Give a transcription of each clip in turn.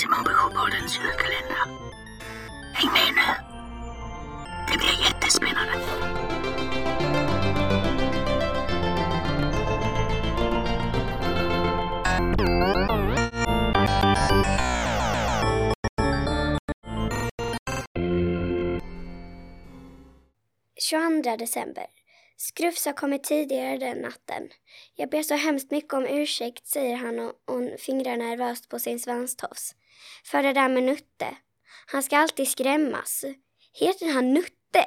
Simon Bysjöpoddens julkalender. Häng med nu! Det blir jättespännande! Tjugoandra december Skrufs har kommit tidigare den natten. Jag ber så hemskt mycket om ursäkt, säger han och hon fingrar nervöst på sin svanstofs. För det där med Nutte. Han ska alltid skrämmas. Heter han Nutte?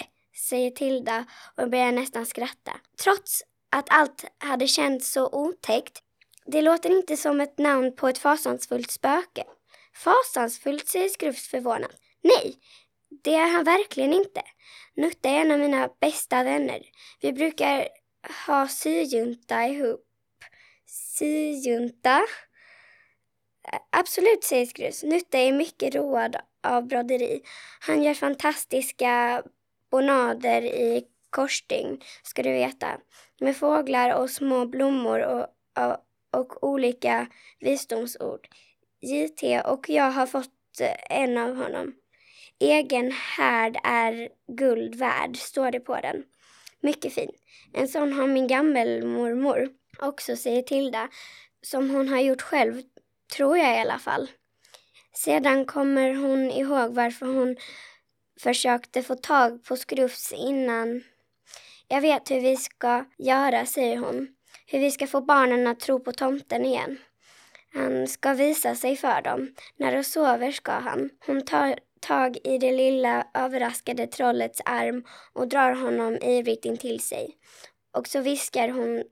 säger Tilda och börjar nästan skratta. Trots att allt hade känts så otäckt. Det låter inte som ett namn på ett fasansfullt spöke. Fasansfullt, säger Skrufs förvånat. Nej, det är han verkligen inte. Nutte är en av mina bästa vänner. Vi brukar ha syjunta ihop. Syjunta? Absolut, säger Skrus. Nutte är mycket road av broderi. Han gör fantastiska bonader i korsstygn, ska du veta. Med fåglar och små blommor och, och, och olika visdomsord. JT och jag har fått en av honom. Egen härd är guld värd, står det på den. Mycket fin. En sån har min gammelmormor också, säger Tilda, som hon har gjort själv, tror jag i alla fall. Sedan kommer hon ihåg varför hon försökte få tag på Skrufs innan. Jag vet hur vi ska göra, säger hon. Hur vi ska få barnen att tro på tomten igen. Han ska visa sig för dem. När de sover ska han. Hon tar tag i det lilla överraskade trollets arm och drar honom ivrigt in till sig. Och så viskar hon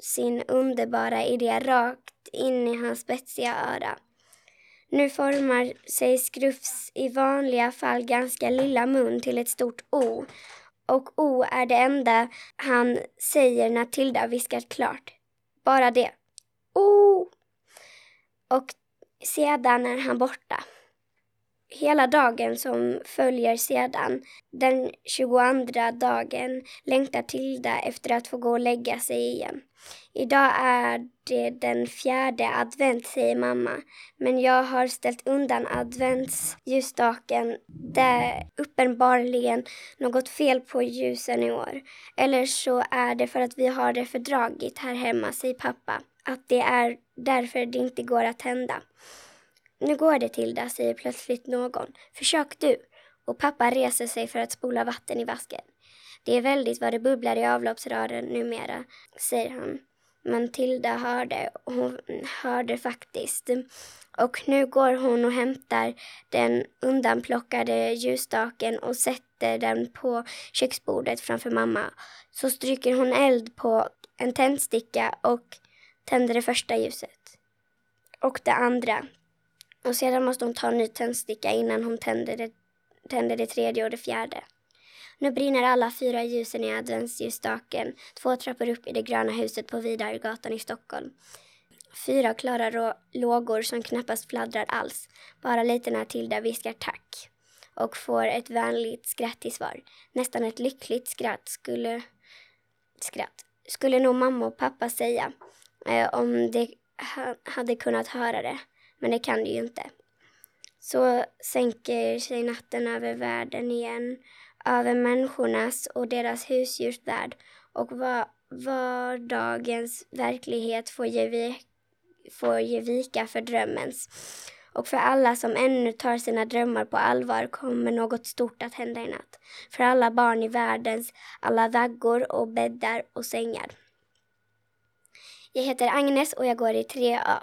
sin underbara idé rakt in i hans spetsiga öra. Nu formar sig Skrufs i vanliga fall ganska lilla mun till ett stort O. Och O är det enda han säger när Tilda viskat klart. Bara det. O! Och sedan är han borta hela dagen som följer sedan, den 22 dagen, längtar Tilda efter att få gå och lägga sig igen. Idag är det den fjärde advent, säger mamma. Men jag har ställt undan adventsljusstaken. Det är uppenbarligen något fel på ljusen i år. Eller så är det för att vi har det fördragit här hemma, säger pappa. Att det är därför det inte går att tända. Nu går det Tilda, säger plötsligt någon. Försök du. Och pappa reser sig för att spola vatten i vasken. Det är väldigt vad det bubblar i avloppsrören numera, säger han. Men Tilda hörde, hon hörde faktiskt. Och nu går hon och hämtar den undanplockade ljusstaken och sätter den på köksbordet framför mamma. Så stryker hon eld på en tändsticka och tänder det första ljuset. Och det andra. Och sedan måste hon ta en ny tändsticka innan hon tänder det, tänder det tredje och det fjärde. Nu brinner alla fyra ljusen i adventsljusstaken två trappor upp i det gröna huset på Vidargatan i Stockholm. Fyra klara lågor som knappast fladdrar alls, bara lite när Tilda viskar tack och får ett vänligt skratt i svar. Nästan ett lyckligt skratt skulle, skratt, skulle nog mamma och pappa säga eh, om de ha, hade kunnat höra det men det kan det ju inte. Så sänker sig natten över världen igen, över människornas och deras husdjurs värld och vardagens verklighet får ge, vi, får ge vika för drömmens. Och för alla som ännu tar sina drömmar på allvar kommer något stort att hända i natt. För alla barn i världens alla vaggor och bäddar och sängar. Jag heter Agnes och jag går i 3A.